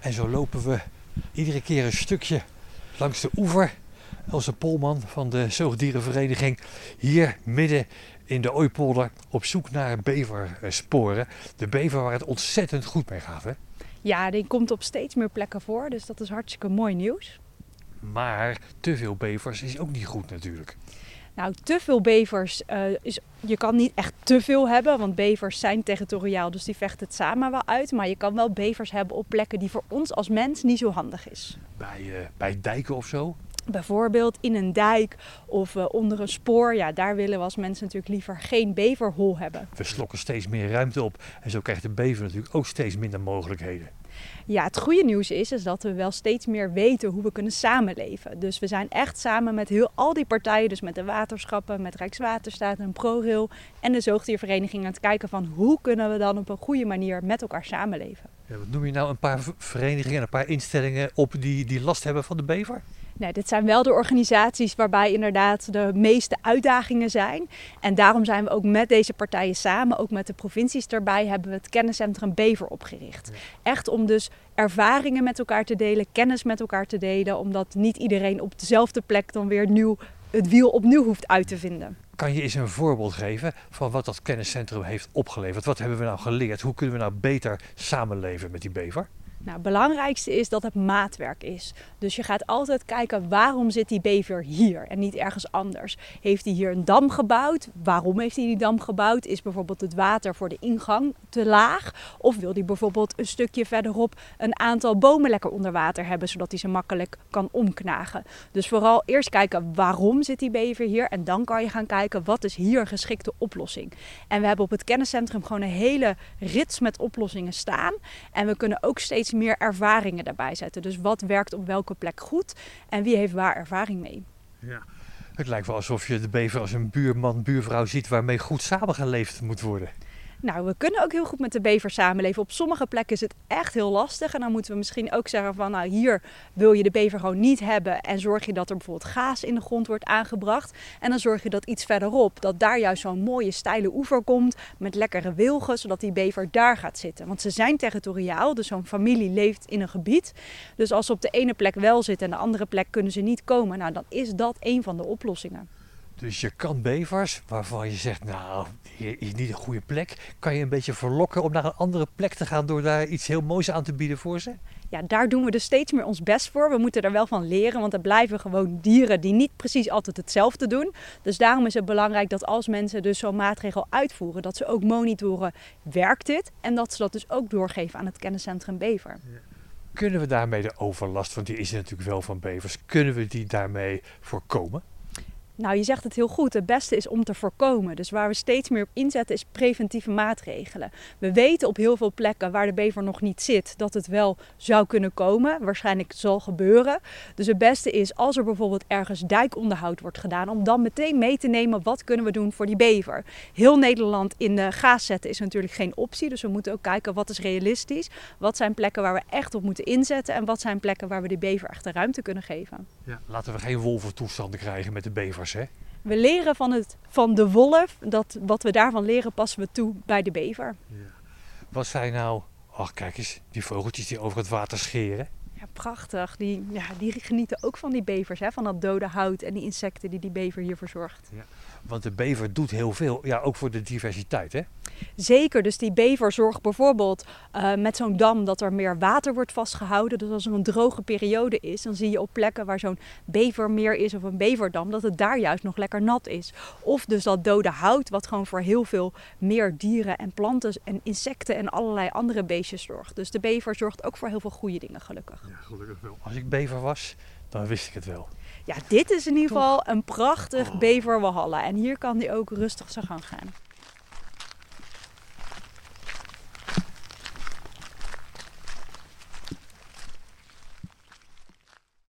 En zo lopen we iedere keer een stukje langs de oever. Else Polman van de Zoogdierenvereniging hier midden in de Ooipolder op zoek naar beversporen. De bever waar het ontzettend goed mee gaat. Hè? Ja, die komt op steeds meer plekken voor, dus dat is hartstikke mooi nieuws. Maar te veel bevers is ook niet goed natuurlijk. Nou, te veel bevers, uh, is, je kan niet echt te veel hebben, want bevers zijn territoriaal, dus die vechten het samen wel uit. Maar je kan wel bevers hebben op plekken die voor ons als mens niet zo handig is. Bij, uh, bij dijken of zo? Bijvoorbeeld in een dijk of uh, onder een spoor. Ja, daar willen we als mensen natuurlijk liever geen beverhol hebben. We slokken steeds meer ruimte op en zo krijgt de bever natuurlijk ook steeds minder mogelijkheden. Ja, het goede nieuws is, is dat we wel steeds meer weten hoe we kunnen samenleven. Dus we zijn echt samen met heel, al die partijen, dus met de waterschappen, met Rijkswaterstaat en ProRail en de zoogdiervereniging aan het kijken van hoe kunnen we dan op een goede manier met elkaar samenleven. Ja, wat noem je nou een paar verenigingen en een paar instellingen op die, die last hebben van de bever? Nee, dit zijn wel de organisaties waarbij inderdaad de meeste uitdagingen zijn. En daarom zijn we ook met deze partijen samen, ook met de provincies erbij, hebben we het kenniscentrum Bever opgericht. Echt om dus ervaringen met elkaar te delen, kennis met elkaar te delen, omdat niet iedereen op dezelfde plek dan weer nieuw het wiel opnieuw hoeft uit te vinden. Kan je eens een voorbeeld geven van wat dat kenniscentrum heeft opgeleverd? Wat hebben we nou geleerd? Hoe kunnen we nou beter samenleven met die bever? Nou, het belangrijkste is dat het maatwerk is. Dus je gaat altijd kijken waarom zit die bever hier en niet ergens anders. Heeft hij hier een dam gebouwd? Waarom heeft hij die dam gebouwd? Is bijvoorbeeld het water voor de ingang te laag? Of wil hij bijvoorbeeld een stukje verderop een aantal bomen lekker onder water hebben, zodat hij ze makkelijk kan omknagen? Dus vooral eerst kijken waarom zit die bever hier en dan kan je gaan kijken wat is hier een geschikte oplossing. En we hebben op het kenniscentrum gewoon een hele rits met oplossingen staan. En we kunnen ook steeds meer ervaringen daarbij zetten. Dus wat werkt op welke plek goed en wie heeft waar ervaring mee. Ja. Het lijkt wel alsof je de bever als een buurman, buurvrouw ziet waarmee goed samengeleefd moet worden. Nou, we kunnen ook heel goed met de bever samenleven. Op sommige plekken is het echt heel lastig. En dan moeten we misschien ook zeggen van, nou hier wil je de bever gewoon niet hebben. En zorg je dat er bijvoorbeeld gaas in de grond wordt aangebracht. En dan zorg je dat iets verderop, dat daar juist zo'n mooie steile oever komt. Met lekkere wilgen, zodat die bever daar gaat zitten. Want ze zijn territoriaal, dus zo'n familie leeft in een gebied. Dus als ze op de ene plek wel zitten en de andere plek kunnen ze niet komen. Nou, dan is dat een van de oplossingen. Dus je kan bevers, waarvan je zegt, nou, hier is niet een goede plek, kan je een beetje verlokken om naar een andere plek te gaan door daar iets heel moois aan te bieden voor ze? Ja, daar doen we dus steeds meer ons best voor. We moeten er wel van leren, want er blijven gewoon dieren die niet precies altijd hetzelfde doen. Dus daarom is het belangrijk dat als mensen dus zo'n maatregel uitvoeren, dat ze ook monitoren, werkt dit? En dat ze dat dus ook doorgeven aan het kenniscentrum Bever. Ja. Kunnen we daarmee de overlast, want die is er natuurlijk wel van bevers, kunnen we die daarmee voorkomen? Nou, je zegt het heel goed. Het beste is om te voorkomen. Dus waar we steeds meer op inzetten is preventieve maatregelen. We weten op heel veel plekken waar de bever nog niet zit dat het wel zou kunnen komen. Waarschijnlijk zal gebeuren. Dus het beste is als er bijvoorbeeld ergens dijkonderhoud wordt gedaan, om dan meteen mee te nemen wat kunnen we doen voor die bever. Heel Nederland in de gaas zetten is natuurlijk geen optie. Dus we moeten ook kijken wat is realistisch. Wat zijn plekken waar we echt op moeten inzetten en wat zijn plekken waar we de bever echt ruimte kunnen geven. Ja, laten we geen wolventoestanden krijgen met de bevers. We leren van, het, van de wolf, dat, wat we daarvan leren passen we toe bij de bever. Ja. Wat zijn nou, ach kijk eens, die vogeltjes die over het water scheren. Ja, prachtig. Die, ja, die genieten ook van die bevers, hè? van dat dode hout en die insecten die die bever hier verzorgt. Ja. Want de bever doet heel veel, ja, ook voor de diversiteit, hè? Zeker, dus die bever zorgt bijvoorbeeld uh, met zo'n dam dat er meer water wordt vastgehouden. Dus als er een droge periode is, dan zie je op plekken waar zo'n bevermeer is of een beverdam, dat het daar juist nog lekker nat is. Of dus dat dode hout, wat gewoon voor heel veel meer dieren en planten en insecten en allerlei andere beestjes zorgt. Dus de bever zorgt ook voor heel veel goede dingen, gelukkig. Ja, gelukkig wel. Als ik bever was, dan wist ik het wel. Ja, dit is in ieder geval een prachtig oh. beverwalhalla. En hier kan die ook rustig zo gaan gaan.